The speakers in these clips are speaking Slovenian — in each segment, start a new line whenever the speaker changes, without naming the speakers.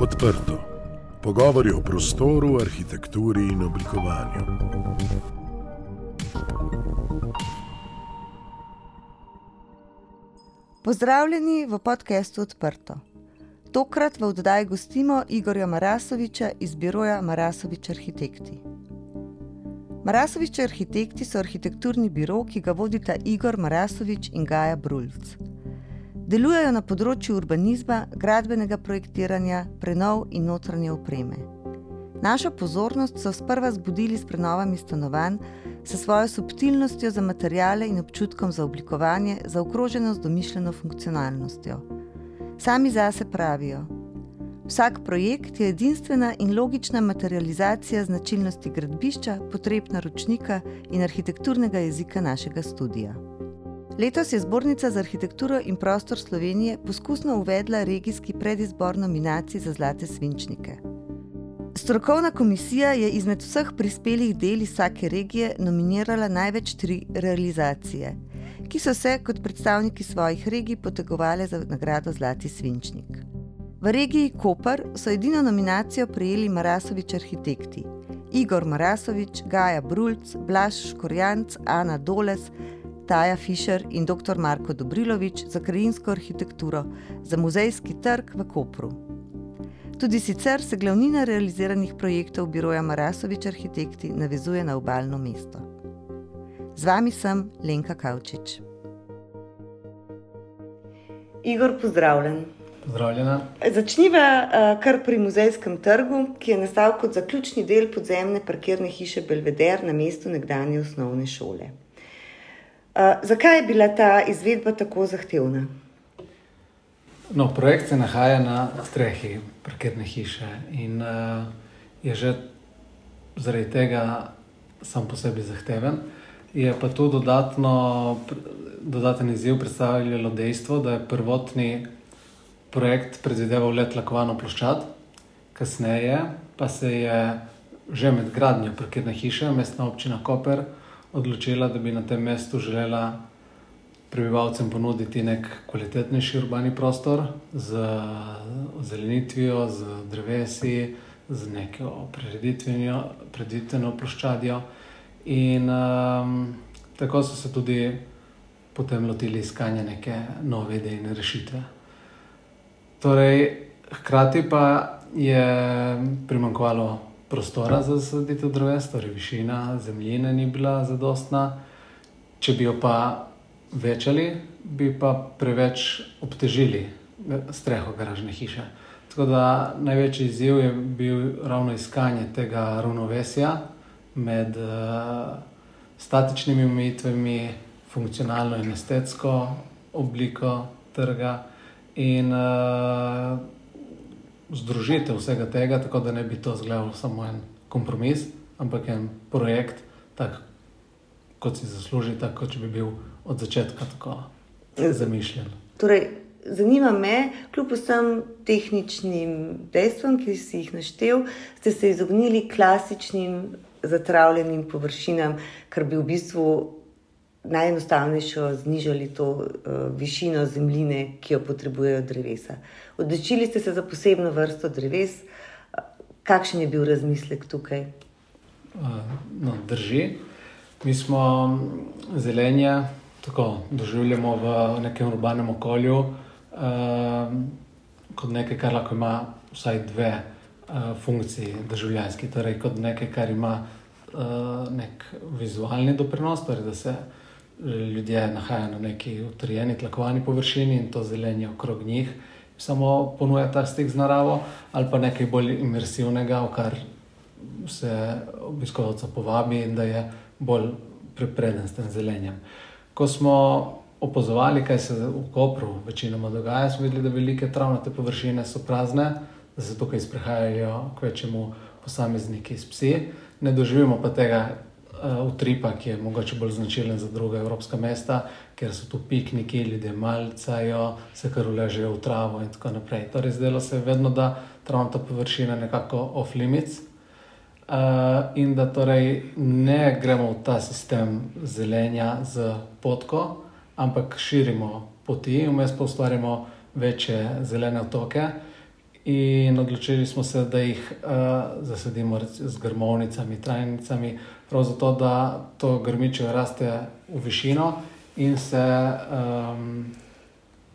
Odprto. Pogovori o prostoru, arhitekturi in oblikovanju.
Pozdravljeni v podkastu Odprto. Tokrat v oddaji gostimo Igorja Marasoviča iz biroja Marasovič Arhitekti. Marasovič Arhitekti so arhitekturni biro, ki ga vodita Igor Marasovič in Gaja Brulc. Delujejo na področju urbanizma, gradbenega projektiranja, prenov in notranje opreme. Našo pozornost so sprva zbudili s prenovami stanovanj, s svojo subtilnostjo za materijale in občutkom za oblikovanje, za okroženo z domišljeno funkcionalnostjo. Sami zase pravijo: Vsak projekt je edinstvena in logična materializacija značilnosti gradbišča, potreb naročnika in arhitekturnega jezika našega studia. Letos je Zbornica za arhitekturo in prostor Slovenije poskusno uvedla regijski predizbor nominacij za zlate svinčnike. Strokovna komisija je izmed vseh prispelih del iz vsake regije nominirala največ tri realizacije, ki so se kot predstavniki svojih regij potegovali za nagrado Zlati svinčnik. V regiji Koper so edino nominacijo prejeli Marasovič arhitekti: Igor Marasovič, Gaja Brulc, Blaž Škorjanc, Ana Doles, Taja Fischer in dr. Marko Dobrilovič za krajinsko arhitekturo za muzejski trg v Kopru. Tudi sicer se glavnina realiziranih projektov biroja Marasovič arhitekti navezuje na obaljno mesto. Z vami sem Lenka Kavčič. Igor, pozdravljen.
Pozdravljena.
Začniva uh, kar pri muzejskem trgu, ki je nastal kot zaključni del podzemne parkirne hiše Belveder na mestu nekdanje osnovne šole. Uh, zakaj je bila ta izvedba tako zahtevna?
No, projekt se nahaja na strehi parkirne hiše in uh, je že zaradi tega sam po sebi zahteven. Je pa tu dodatno, dodaten izziv predstavljalo dejstvo, da je prvotni projekt predvideval le tlakovano ploščad, kasneje pa se je že med gradnjo parkirne hiše mestna občina Koper odločila, da bi na tem mestu želela prebivalcem ponuditi nek kvalitetnejši urbani prostor z zelenitvijo, z drevesi, z neko preditveno ploščadjo. In um, tako so se tudi potem lotili iskanja neke nove ideje in rešitve. Torej, hkrati pa je primankovalo prostora za zasaditev dreves, torej višina zemljine ni bila zadostna. Če bi jo pa večali, bi pa preveč obtežili streho garažne hiše. Tako da največji izziv je bil ravno iskanje tega ravnovesja med uh, statičnimi omejitvami, funkcionalno in estetsko obliko trga in uh, združitev vsega tega, tako da ne bi to zgledal samo en kompromis, ampak en projekt, tak, kot si zasluži, tako kot če bi bil od začetka tako zamišljen.
Torej, zanima me, kljub vsem tehničnim dejstvom, ki si jih naštel, ste se izognili klasičnim zatravljenim površinam, kar bi v bistvu najenostavnejšo znižali to uh, višino zemljine, ki jo potrebujejo drevesa. Odločili ste se za posebno vrsto dreves. Kakšen je bil razmislek tukaj?
Uh, no, drži. Mi smo mm, zelenje tako doživljamo v nekem urbanem okolju, uh, kot nekaj, kar lahko ima vsaj dve uh, funkciji državljanski. Torej, kot nekaj, kar ima uh, nek vizualni doprinos, torej, da se ljudje nahajajo na neki utrjeni, tlakovani površini in to zelenje okrog njih. Samo ponuja ta stik z naravo, ali pa nekaj bolj imersivnega, v kar se obiskovalca povabi in da je bolj prepreden s tem zelenjem. Ko smo opazovali, kaj se v Kopru večinoma dogaja, smo videli, da velike travnate površine so prazne, zato ker izprehajajo k večjemu posamezniki s psi. Ne doživimo pa tega, utripa, ki je mogoče bolj značilen za druga evropska mesta, ker so tu pikniki, ljudje malcajo, se kar uležejo v travo in tako naprej. Torej, zdelo se je vedno, da travnata površina je nekako off-limits. Uh, in da torej ne gremo v ta sistem zelenja z potko, ampak širimo poti in vmes pa ustvarjamo večje zelene otoke. In odločili smo se, da jih uh, zasadimo z grmovnicami, trajnicami, prav zato, da to grmiče raste v višino in se um,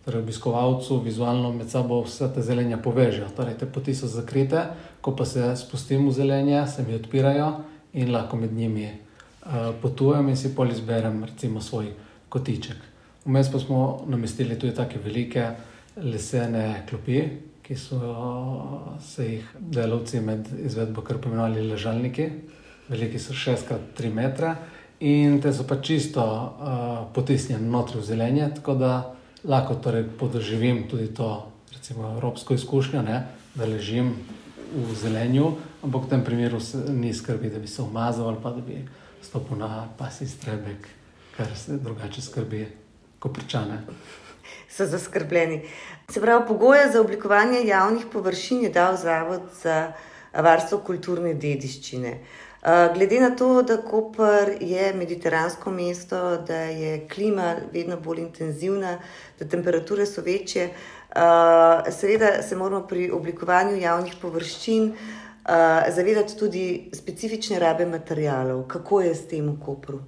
torej obiskovalcu vizualno med sabo vse te zelenja povežejo. Torej, te poti so zakrite, ko pa se spustim v zelenje, se mi odpirajo in lahko med njimi uh, potujem in si pol izberem recimo svoj kotiček. Vmes pa smo namestili tudi tako velike lesene klopi, ki so se jih delavci med izvedbo pomenovali ležalniki, veliki so 6x3 metre. In te so pa čisto uh, potisnjene notri v zelenje, tako da lahko torej podoživim tudi to, recimo, evropsko izkušnjo, ne? da ležim v zelenju, ampak v tem primeru ni skrbi, da bi se umazal ali pa da bi stopil na pasi strebek, kar se drugače skrbi, ko pričane.
So zaskrbljeni. Se pravi, pogoje za oblikovanje javnih površin je dal Zavod za varstvo kulturne dediščine. Glede na to, da Koper je mediteransko mesto, da je klima vedno bolj intenzivna, da temperature so večje, seveda se moramo pri oblikovanju javnih površin zavedati tudi specifične rabe materijalov. Kako je s tem v Kopru?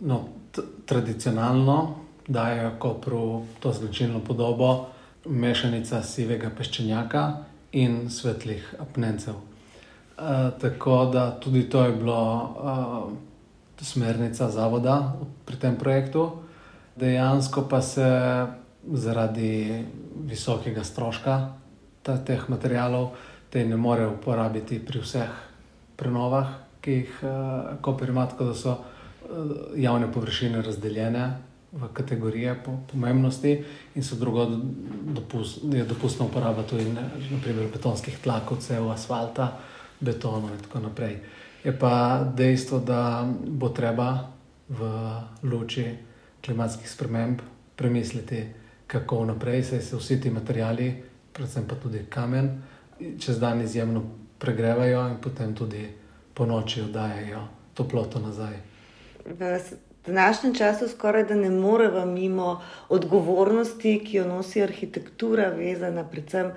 No, tradicionalno dajo Kopru to značilno podobo mešanica sivega peščenjaka in svetlih apnencev. Uh, tako da tudi to je bilo uh, smernica zavoda pri tem projektu. Dejansko pa se zaradi visokega stroška ta, teh materijalov te ne more uporabiti pri vseh prenovah, ki jih uh, Koper ima, tako da so uh, javne površine razdeljene v kategorije po pomembnosti in so drugo dopust, dopustna uporaba tudi naprimer betonskih tlakovcev, asfalta betonu in tako naprej. Je pa dejstvo, da bo treba v luči klimatskih sprememb premisliti, kako naprej se, se vsi ti materiali, predvsem pa tudi kamen, čez dan izjemno pregrevajo in potem tudi po noči oddajajo toploto nazaj.
V današnjem času skoraj da ne moremo mimo odgovornosti, ki jo nosi arhitektura, vezana predvsem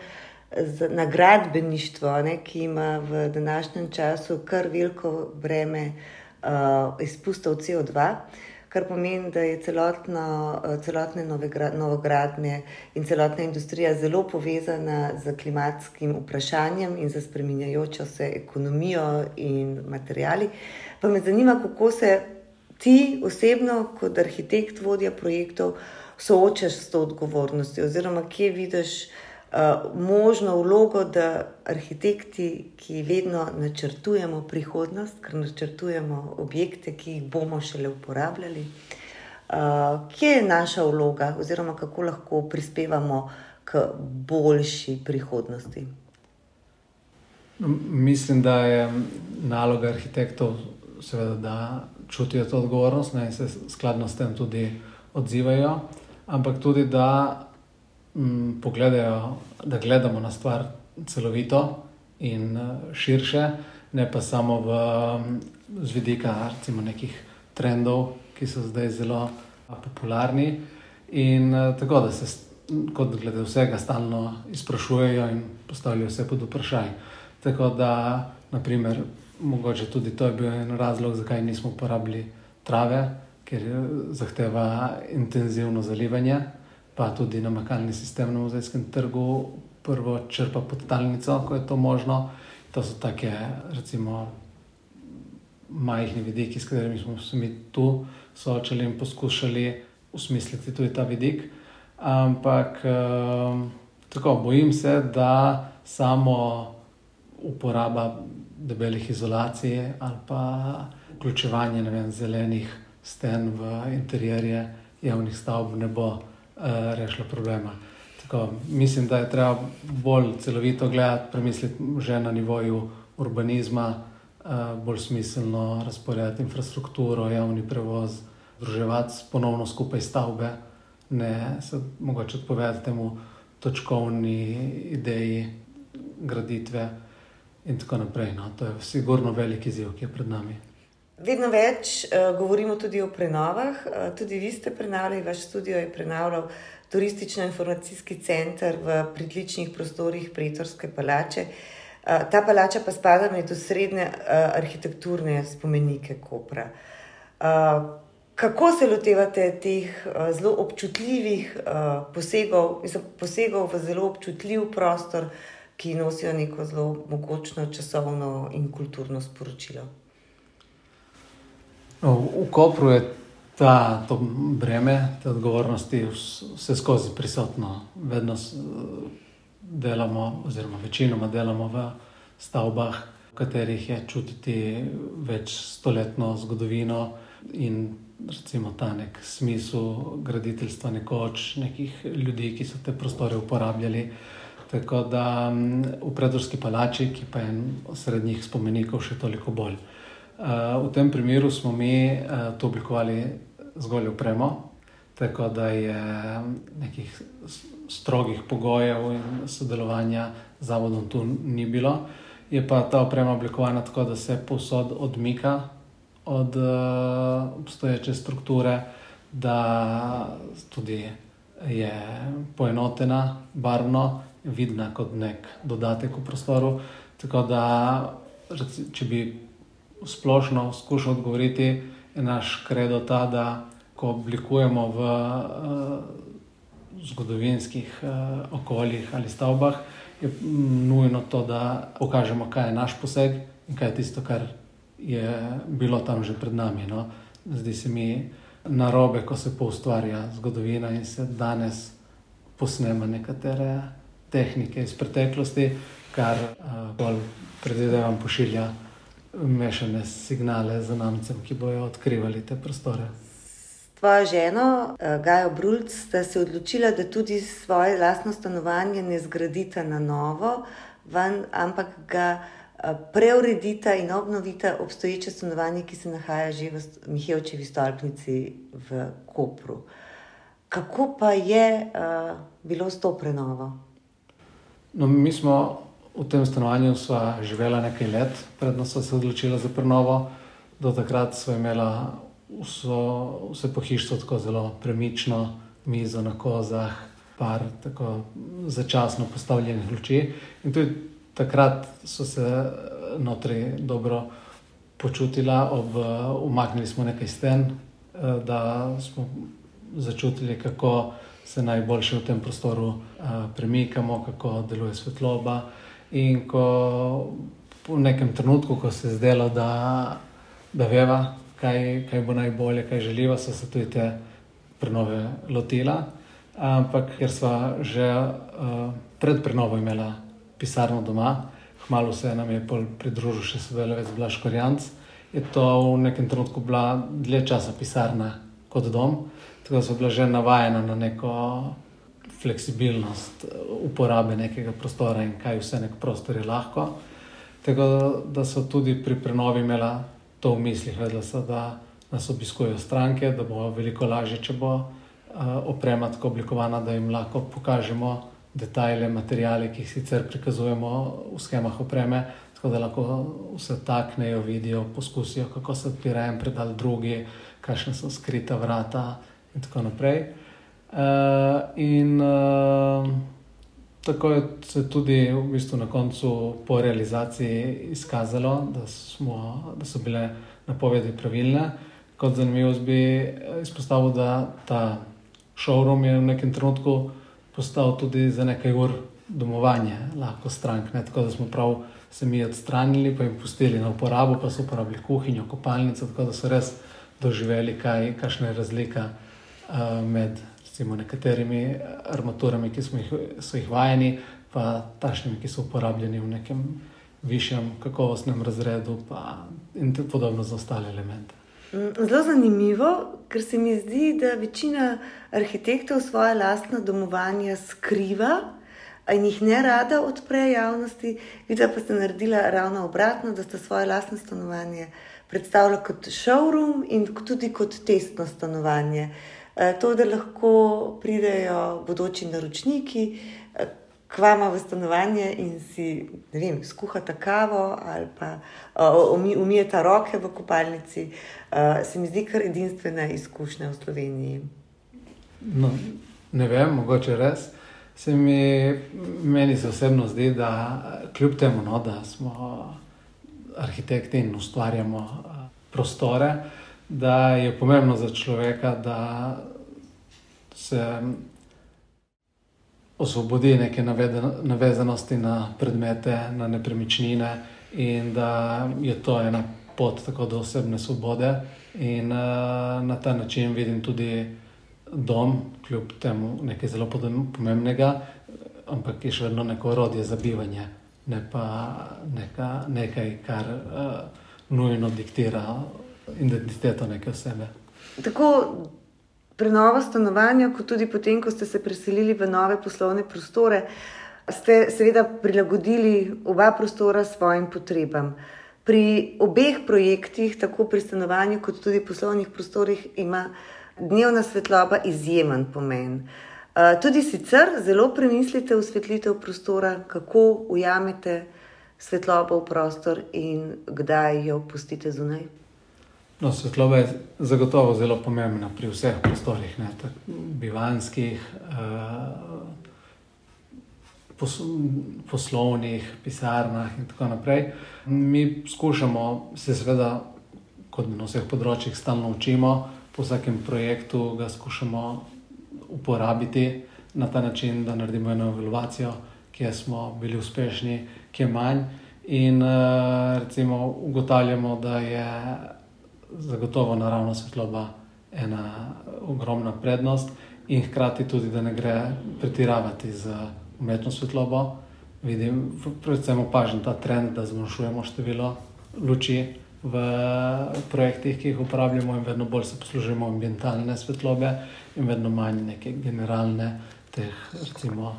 na gradbeništvo, ne, ki ima v današnjem času kar veliko breme uh, izpustov CO2, kar pomeni, da je celotno, uh, celotne novogradnje in celotna industrija zelo povezana z klimatskim vprašanjem in za spremenjajočo se ekonomijo in materijali. Pa me zanima, kako se ti osebno, kot arhitekt, vodja projektov, soočaš s to odgovornostjo, oziroma kje vidiš. Eh, možno vlogo, da arhitekti, ki vedno načrtujemo prihodnost, ker načrtujemo objekte, ki jih bomo šele uporabljali, uh, kje je naša vloga, oziroma kako lahko prispevamo k boljši prihodnosti.
Mislim, da je naloga arhitektov, seveda, da čutijo to odgovornost ne, in se skladno s tem tudi odzivajo, ampak tudi da m, pogledajo, da gledamo na stvar celovito in uh, širše, ne pa samo v, z vidika recimo, nekih trendov, ki so zdaj zelo popularni. In uh, tako da se, kot glede vsega, stalno izprašujejo in postavljajo vse pod vprašanje. Tako da, naprimer, mogoče tudi to je bil en razlog, zakaj nismo uporabili trave, ker zahteva intenzivno zalivanje pa tudi namakalni sistem na muzejskem trgu, prvo črpa podtalnico, ko je to možno. To so take, recimo, majhni vidiki, s katerimi smo se mi tu soočali in poskušali usmisliti tudi ta vidik. Ampak um, tako bojim se, da samo uporaba debelih izolacij ali pa vključevanje vem, zelenih sten v interjerje javnih stavb ne bo. Eh, rešilo problema. Tako, mislim, da je treba bolj celovito gledati, premisliti že na nivoju urbanizma, eh, bolj smiselno razporejati infrastrukturo, javni prevoz, združevati ponovno skupaj stavbe, ne se mogoče odpovedati temu točkovni ideji graditve in tako naprej. No. To je sigurno velik izziv, ki je pred nami.
Vedno več uh, govorimo tudi o prenovah. Uh, tudi vi ste prenovili, vaš studio je prenovil turistično-informacijski center v pritličnih prostorih Pretorske palače. Uh, ta palača pa spada med osrednje uh, arhitekturne spomenike Kopra. Uh, kako se lotevate teh uh, zelo občutljivih uh, posegov, mislim, posegov v zelo občutljiv prostor, ki nosijo neko zelo mogočno časovno in kulturno sporočilo?
No, v Kopru je ta, to breme, te odgovornosti vse skozi prisotno. Vedno delamo, oziroma večinoma delamo v stavbah, v katerih je čutiti več stoletno zgodovino in recimo ta nek smisel graditeljstva, nekoč nekih ljudi, ki so te prostore uporabljali. Tako da v predorski palači, ki pa je en srednjih spomenikov, še toliko bolj. Uh, v tem primeru smo mi uh, to oblikovali zgolj upremo, tako da je nekih strogih pogojev in sodelovanja z zavodom tu ni bilo. Je pa ta oprema oblikovana tako, da se posod odmika od uh, obstoječe strukture, da tudi je poenotena, barvno, vidna kot nek dodatek v prostoru. Tako da, če bi splošno skušal odgovoriti, je naš kredo ta, da ko oblikujemo v uh, zgodovinskih uh, okoljih ali stavbah, je nujno to, da pokažemo, kaj je naš poseg in kaj je tisto, kar je bilo tam že pred nami. No. Zdi se mi narobe, ko se poustvarja zgodovina in se danes posnema nekatere tehnike iz preteklosti, kar bolj predvidevam pošilja mešane signale za namcem, ki bojo odkrivali te prostore.
Tvoja žena, eh, Gaja Brulc, sta se odločila, da tudi svoje lastno stanovanje ne zgradita na novo, van, ampak ga preuredita in obnovita obstoječe stanovanje, ki se nahaja že v Mihajlovi stolpnici v Kopru. Kako pa je uh, bilo s to prenovo?
No, mi smo v tem stanovanju sva živela nekaj let, predno sva se odločila za prenovo. Do takrat sva imela vso, vse pohištvo tako zelo premično, mizo na kozah, par tako začasno postavljenih luči. In tudi takrat so se notri dobro počutila, ob, umaknili smo nekaj sten, eh, da smo začutili, kako se najboljše v tem prostoru premikamo, kako deluje svetloba. In ko v nekem trenutku, ko se je zdelo, da, da veva, kaj, kaj bo najbolje, kaj želiva, so se tudi te prenove lotila. Ampak ker smo že uh, pred prenovo imeli pisarno doma, hmalo se nam je pridružil še sodelavec Blaž Korjanc, je to v nekem trenutku bila dlje časa pisarna kot dom, tako da so bila že navajena na neko fleksibilnost uporabe nekega prostora in kaj vse nek prostor je lahko. Tako da so tudi pri prenovi imela to v mislih, vedela so, da nas obiskujejo stranke, da bo veliko lažje, če bo uh, oprema tako oblikovana, da jim lahko pokažemo detajle, materijale, ki jih sicer prikazujemo v schemah opreme, tako da lahko vse taknejo, vidijo, poskusijo, kako se odpira en predal drugi, kakšne so skrita vrata in tako naprej. Uh, in uh, tako je se tudi v bistvu na koncu po realizaciji izkazalo, da, smo, da so bile napovedi pravilne. Kot zanimivost bi eh, izpostavil, da ta showroom je v nekem trenutku postal tudi za nekaj ur domovanje, lahko strank. Ne? Tako da smo prav se mi odstranili, pa jim pustili na uporabo, pa so uporabili kuhinjo, kopalnico, tako da so res doživeli, kaj, kakšna je razlika uh, med recimo, nekaterimi armaturami, ki smo jih, so jih vajeni, pa tašnimi, ki so uporabljeni v nekem višjem kakovostnem razredu, pa in podobno za ostale elemente.
Mm, zelo zanimivo, ker se mi zdi, da večina arhitektov svoje lastno domovanje skriva in jih ne rada odpre javnosti, videla pa ste naredila ravno obratno, da ste svoje lastno stanovanje predstavljali kot showroom in tudi kot testno stanovanje. Eh, to, da lahko pridejo bodoči naročniki, eh, k vama v stanovanje in si vem, skuhata kavo ali pa umijeta roke v kopalnici, uh, se mi zdi kar edinstvena izkušnja v Sloveniji.
No, ne vem, mogoče res. Se mi, meni se osebno zdi, da kljub temu, no, da smo arhitekti in ustvarjamo prostore, da je pomembno za človeka, da se osvobodi neke navezanosti na predmete, na nepremičnine in da je to ena pot tako do osebne svobode. In uh, na ta način vidim tudi dom, kljub temu nekaj zelo pomembnega, ampak je še vedno neko orodje za bivanje, ne pa neka, nekaj, kar uh, nujno diktira identiteto neke osebe.
Tako prenovo stanovanja, kot tudi potem, ko ste se preselili v nove poslovne prostore, ste seveda prilagodili oba prostora svojim potrebam. Pri obeh projektih, tako pri stanovanju, kot tudi poslovnih prostorih, ima dnevna svetloba izjemen pomen. Tudi sicer zelo premislite v svetlitev prostora, kako ujamete svetlobo v prostor in kdaj jo pustite zunaj.
No, svetloba je zagotovo zelo pomembna pri vseh prostorih, ne, bivanskih, eh, pos, poslovnih, pisarnah in tako naprej. Mi skušamo se, seveda, kot na vseh področjih, stalno učimo, po vsakem projektu ga skušamo uporabiti na ta način, da naredimo eno evaluacijo, kje smo bili uspešni, kje manj. In uh, recimo ugotavljamo, da je zagotovo naravna svetloba ena ogromna prednost, in hkrati tudi, da ne gre pretiravati z umetno svetlobo. Vidim, predvsem opažam ta trend, da zmanjšujemo število luči v projektih, ki jih uporabljamo, in vedno bolj se poslužujemo ambientalne svetlobe, in vedno manj neke generalne, teh, recimo,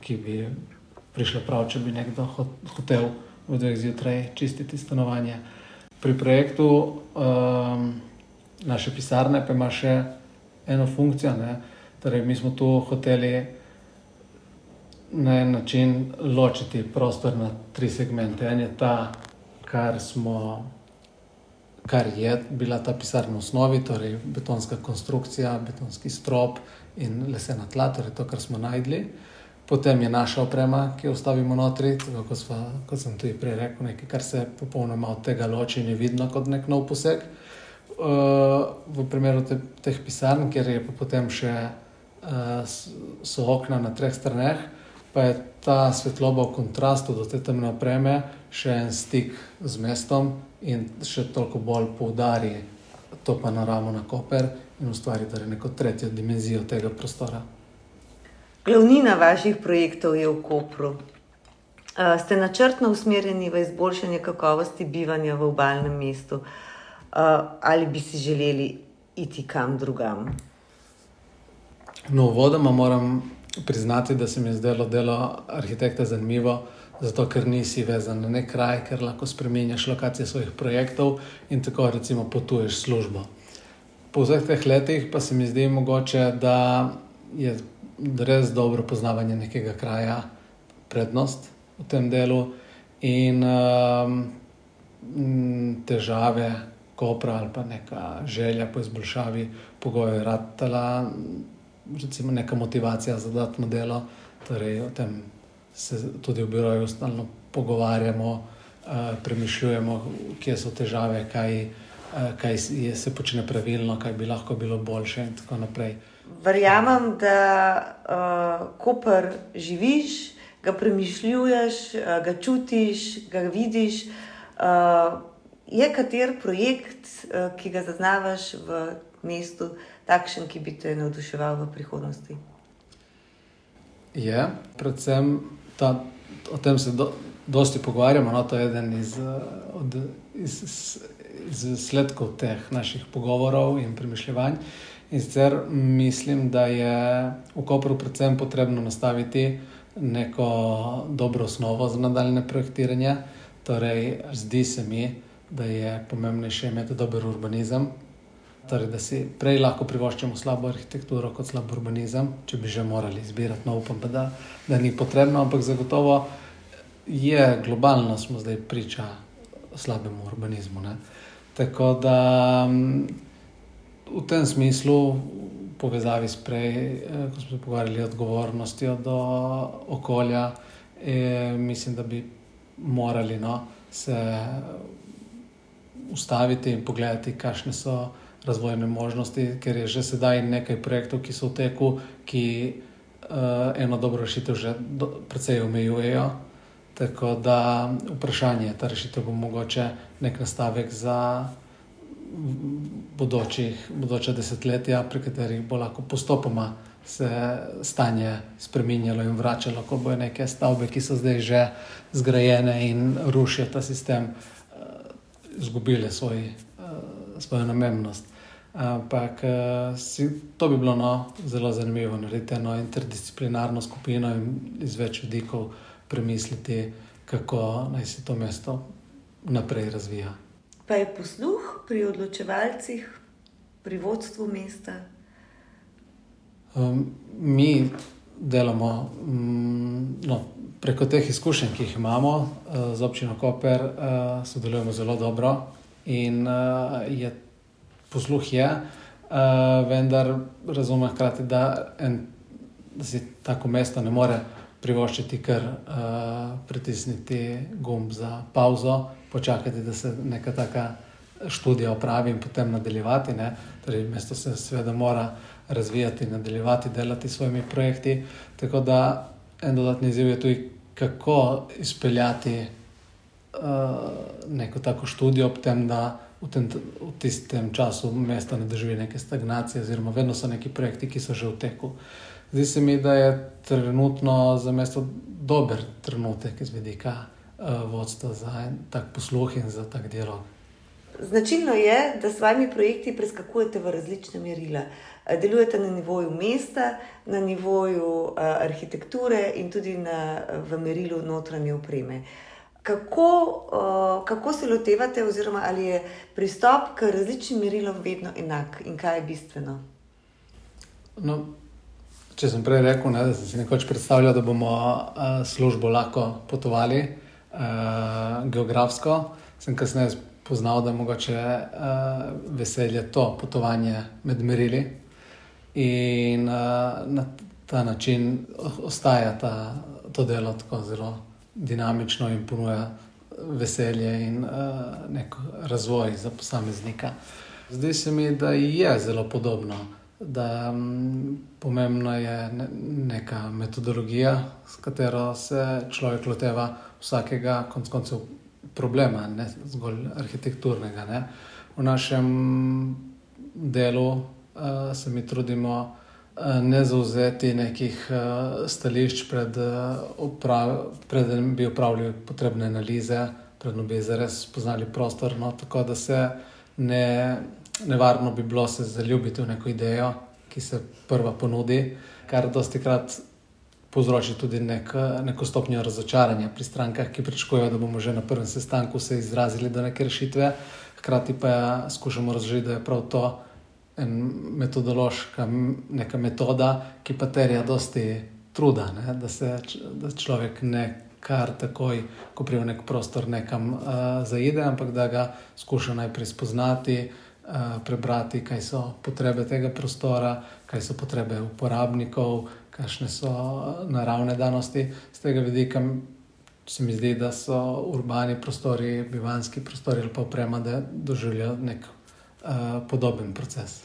ki bi prišle prav, če bi nekdo hotel v dveh zjutraj čistiti stanovanje pri projektu um, naše pisarne pa ima še eno funkcijo. Torej, mi smo tu hoteli na en način ločiti prostor na tri segmente. En je ta, kar, smo, kar je bila ta pisarna v osnovi, torej betonska konstrukcija, betonski strop in lesena tla, torej to, kar smo najdli. Potem je naša oprema, ki jo stavimo notri, tako kot, sva, kot sem tudi prej rekel, nekaj, kar se popolnoma od tega loči in je vidno kot nek nov poseg. Uh, v primeru te, teh pisarn, kjer je pa potem še uh, so okna na treh straneh, pa je ta svetloba v kontrastu do te temne opreme še en stik z mestom in še toliko bolj poudari to panoramo na Koper in ustvari torej neko tretjo dimenzijo tega prostora.
Glavnina vaših projektov je v Kopru. Ste načrtno usmerjeni v izboljšanje kakovosti bivanja v obalnem mestu, ali bi si želeli iti kam drugam?
No, vodoma moram priznati, da se mi je zdelo delo arhitekta zanimivo, zato ker nisi vezan na nek kraj, ker lahko spremenjaš lokacije svojih projektov in tako recimo potuješ službo. Po vseh teh letih pa se mi zdi mogoče, da je res dobro poznavanje nekega kraja, prednost v tem delu in um, težave, kopra ali pa neka želja po izboljšavi pogojev, ratala, recimo neka motivacija za dodatno delo. Torej, o tem se tudi v biroju stalno pogovarjamo, uh, premišljujemo, kje so težave, kaj, uh, kaj je, se počne pravilno, kaj bi lahko bilo boljše in tako naprej
verjamem, da uh, Koper živiš, ga premišljuješ, uh, ga čutiš, ga vidiš. Uh, je kater projekt, uh, ki ga zaznavaš v mestu, takšen, ki bi te navduševal v prihodnosti?
Je, predvsem ta, o tem se do, dosti pogovarjamo. No, to je eden iz, od, iz, iz, iz sledkov teh naših pogovorov in premišljevanj. In sicer mislim, da je v Koperu predvsem potrebno nastaviti neko dobro osnovo za nadaljne projektiranje. Torej, zdi se mi, da je pomembnejše imeti dober urbanizem. Torej, da si prej lahko privoščimo slabo arhitekturo kot slab urbanizem, če bi že morali izbirati, no upam, da, da ni potrebno, ampak zagotovo je globalno, smo zdaj priča slabemu urbanizmu. Ne? Tako da v tem smislu, v povezavi s prej, eh, ko smo se pogovarjali o odgovornosti do okolja, eh, mislim, da bi morali no, se ustaviti in pogledati, kakšne so razvojne možnosti, ker je že sedaj nekaj projektov, ki so v teku, ki uh, eno dobro rešitev že do, precej omejujejo. Tako da vprašanje je, ta rešitev bo mogoče nek nastavek za bodočih, bodoče desetletja, pri katerih bo lahko postopoma se stanje spremenjalo in vračalo, ko bojo neke stavbe, ki so zdaj že zgrajene in rušijo ta sistem, izgubile svoj, uh, svojo namennost. Ampak uh, si, to bi bilo no, zelo zanimivo, narediti eno interdisciplinarno skupino in iz več vidikov premisliti, kako naj se to mesto naprej razvija.
Pa je posluh pri odločevalcih, pri vodstvu mesta?
Um, mi delamo um, no, preko teh izkušenj, ki jih imamo uh, z občino Koper, uh, sodelujemo zelo dobro in uh, je posluh je, uh, vendar razumem hkrati, da, en, da si tako mesto ne more privoščiti, ker uh, pritisniti gumb za pauzo, počakati, da se neka taka študija opravi in potem nadaljevati. Torej, mesto se seveda mora razvijati, nadaljevati, delati s svojimi projekti. Tako da en dodatni izziv je tudi, kako izpeljati uh, neko tako študijo, ob tem, da v, tem, v tistem času mesto ne doživi neke stagnacije, oziroma vedno so neki projekti, ki so že v teku. Zdi se mi, da je trenutno za mesto dober trenutek iz vidika uh, vodstva za tak posluh in za tak dialog.
Značilno je, da s svojimi projekti preskakujete v različne merila. Delujete na nivoju mesta, na nivoju uh, arhitekture in tudi na, v merilu notranje opreme. Kako, uh, kako se lotevate, oziroma ali je pristop k različnim merilom vedno enak in kaj je bistveno?
No, če sem prej rekel, ne, da sem si nekoč predstavljal, da bomo uh, službo lahko potovali uh, geografsko, sem kasneje spoznal, da je mogoče uh, veselje to potovanje med merili. In uh, na ta način ostaja ta, to delo tako zelo dinamično in ponuja veselje in uh, nek razvoj za posameznika. Zdi se mi, da je zelo podobno, da um, pomembna je ne, neka metodologija, s katero se človek loteva vsakega konc koncev problema, ne zgolj arhitekturnega. Ne. V našem delu uh, se mi trudimo ne zauzeti nekih uh, stališč, pred, uh, preden bi upravljali potrebne analize, predno bi zares spoznali prostor. No, tako da se ne, nevarno bi bilo se zaljubiti v neko idejo, ki se prva ponudi, kar dosti krat. Povzroči tudi nek, neko stopnjo razočaranja pri strankah, ki pričakujejo, da bomo že na prvem sestanku se izrazili do neke rešitve, hkrati pa skušamo razložiti, da je prav to en metodološka neka metoda, ki pa terja dosti truda, ne? da se da človek ne kar takoj, ko pride v nek prostor, nekam uh, zaide, ampak da ga skuša najprej spoznati, uh, prebrati, kaj so potrebe tega prostora, kaj so potrebe uporabnikov, kakšne so naravne danosti. Z tega vidika se mi zdi, da so urbani prostori, bivanski prostori ali pa oprema, da doživljajo nek uh, podoben proces.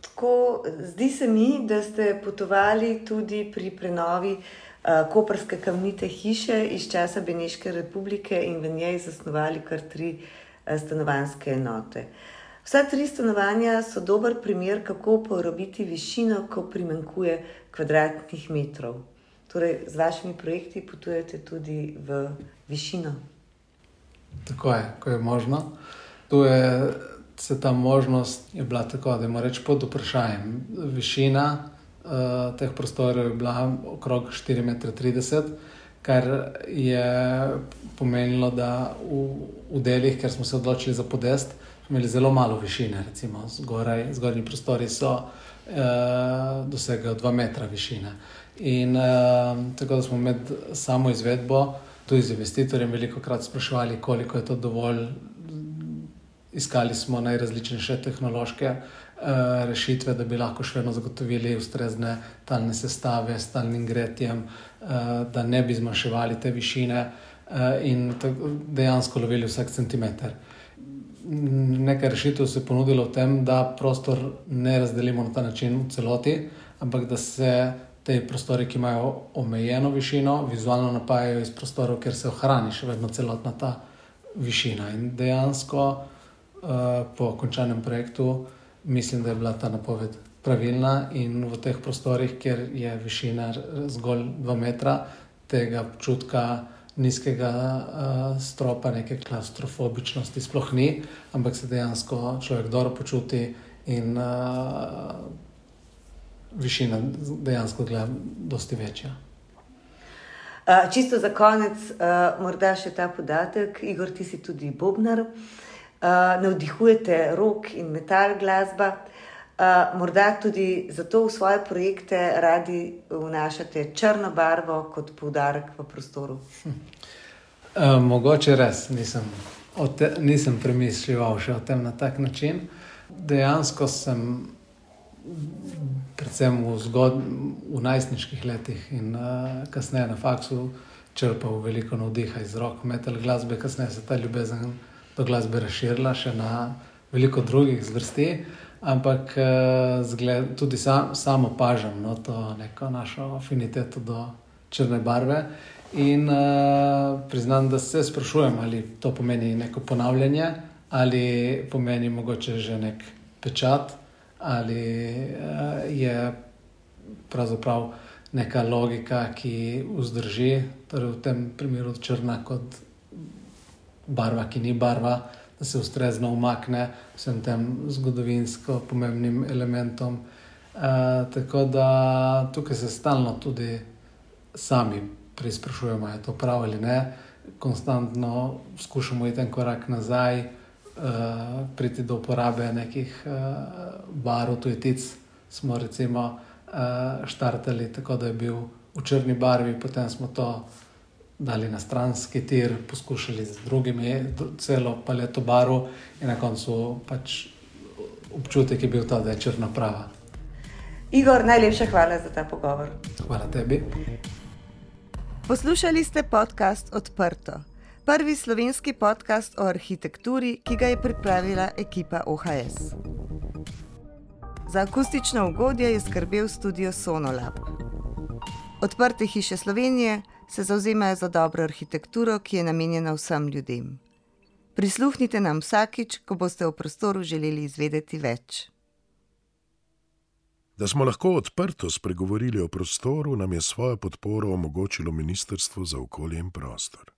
Tako, zdi se mi, da ste potovali tudi pri prenovi uh, Koperske kamnite hiše iz časa Beneške republike in v njej zasnovali kar tri uh, stanovanske enote. Vsa tri stanovanja so dober primer, kako porabiti višino, ko primankuje kvadratnih metrov. Torej, z vašimi projekti potujete tudi v višino.
Tako je, ko je možno. To je se ta možnost je bila tako, da je reč pod vprašanjem. Višina uh, teh prostorov je bila okrog 4,30 m, kar je pomenilo, da v, v delih, ker smo se odločili za podest, imeli zelo malo višine, recimo zgoraj, zgornji prostori so uh, dosegajo 2 metra višine. In uh, tako da smo med samo izvedbo, tudi z investitorjem, veliko krat spraševali, koliko je to dovolj. Iskali smo najrazličnejše tehnološke uh, rešitve, da bi lahko še vedno zagotovili ustrezne talne sestave s talnim gretjem, uh, da ne bi zmanjševali te višine uh, in dejansko lovili vsak centimeter. Nekaj rešitev se je ponudilo v tem, da prostor ne razdelimo na ta način v celoti, ampak da se te prostori, ki imajo omejeno višino, vizualno napajajo iz prostorov, ker se ohrani še vedno celotna ta višina. In dejansko po končanem projektu mislim, da je bila ta napoved pravilna in v teh prostorih, kjer je višina zgolj 2 metra, tega občutka. Nizkega uh, stropa, neke klaustrofobičnosti, sploh ni, ampak se dejansko človek dobro počuti in uh, višina dejansko gleda dosti večja.
Uh, čisto za konec, uh, morda še ta podatek. Igor, ti si tudi Bobnar, uh, navdihujete rok in metal glasba. Uh, morda tudi zato v svoje projekte radi vnašate črno barvo kot poudarek v prostoru. Hm.
Uh, mogoče res nisem, te, nisem premišljal še o tem na tak način. Dejansko sem predvsem v, zgod, v najstniških letih in uh, kasneje na faksu črpal veliko navdiha iz rok, metal glasbe, kasneje se ta ljubezen do glasbe razširila še na veliko drugih zvrsti. Ampak uh, zgled, tudi sam, sam opažam no, to neko našo afiniteto do črne barve. In uh, priznam, da se sprašujem, ali to pomeni neko ponavljanje, ali pomeni mogoče že nek pečat, ali uh, je pravzaprav neka logika, ki vzdrži, torej v tem primeru črna kot barva, ki ni barva, da se ustrezno umakne vsem tem zgodovinsko pomembnim elementom. Uh, tako da tukaj se stalno tudi sami preizprašujemo, je to prav ali ne. Konstantno skušamo iti en korak nazaj, uh, priti do uporabe nekih uh, barov, tujetic. Smo recimo uh, štartali tako, da je bil v črni barvi, potem smo to dali na stranski tir, poskušali z drugimi, celo paleto barov, in na koncu pač občutek je bil ta, da je črna prava.
Igor, najlepša hvala za ta pogovor.
Hvala tebi.
Poslušali ste podcast Odprto prvi slovenski podcast o arhitekturi, ki ga je pripravila ekipa OHS. Za akustično ugodje je skrbel studio Sonolab. Odprte hiše Slovenije se zauzemajo za dobro arhitekturo, ki je namenjena vsem ljudem. Prisluhnite nam vsakič, ko boste v prostoru želeli izvedeti več.
Da smo lahko odprto spregovorili o prostoru, nam je svojo podporo omogočilo Ministrstvo za okolje in prostor.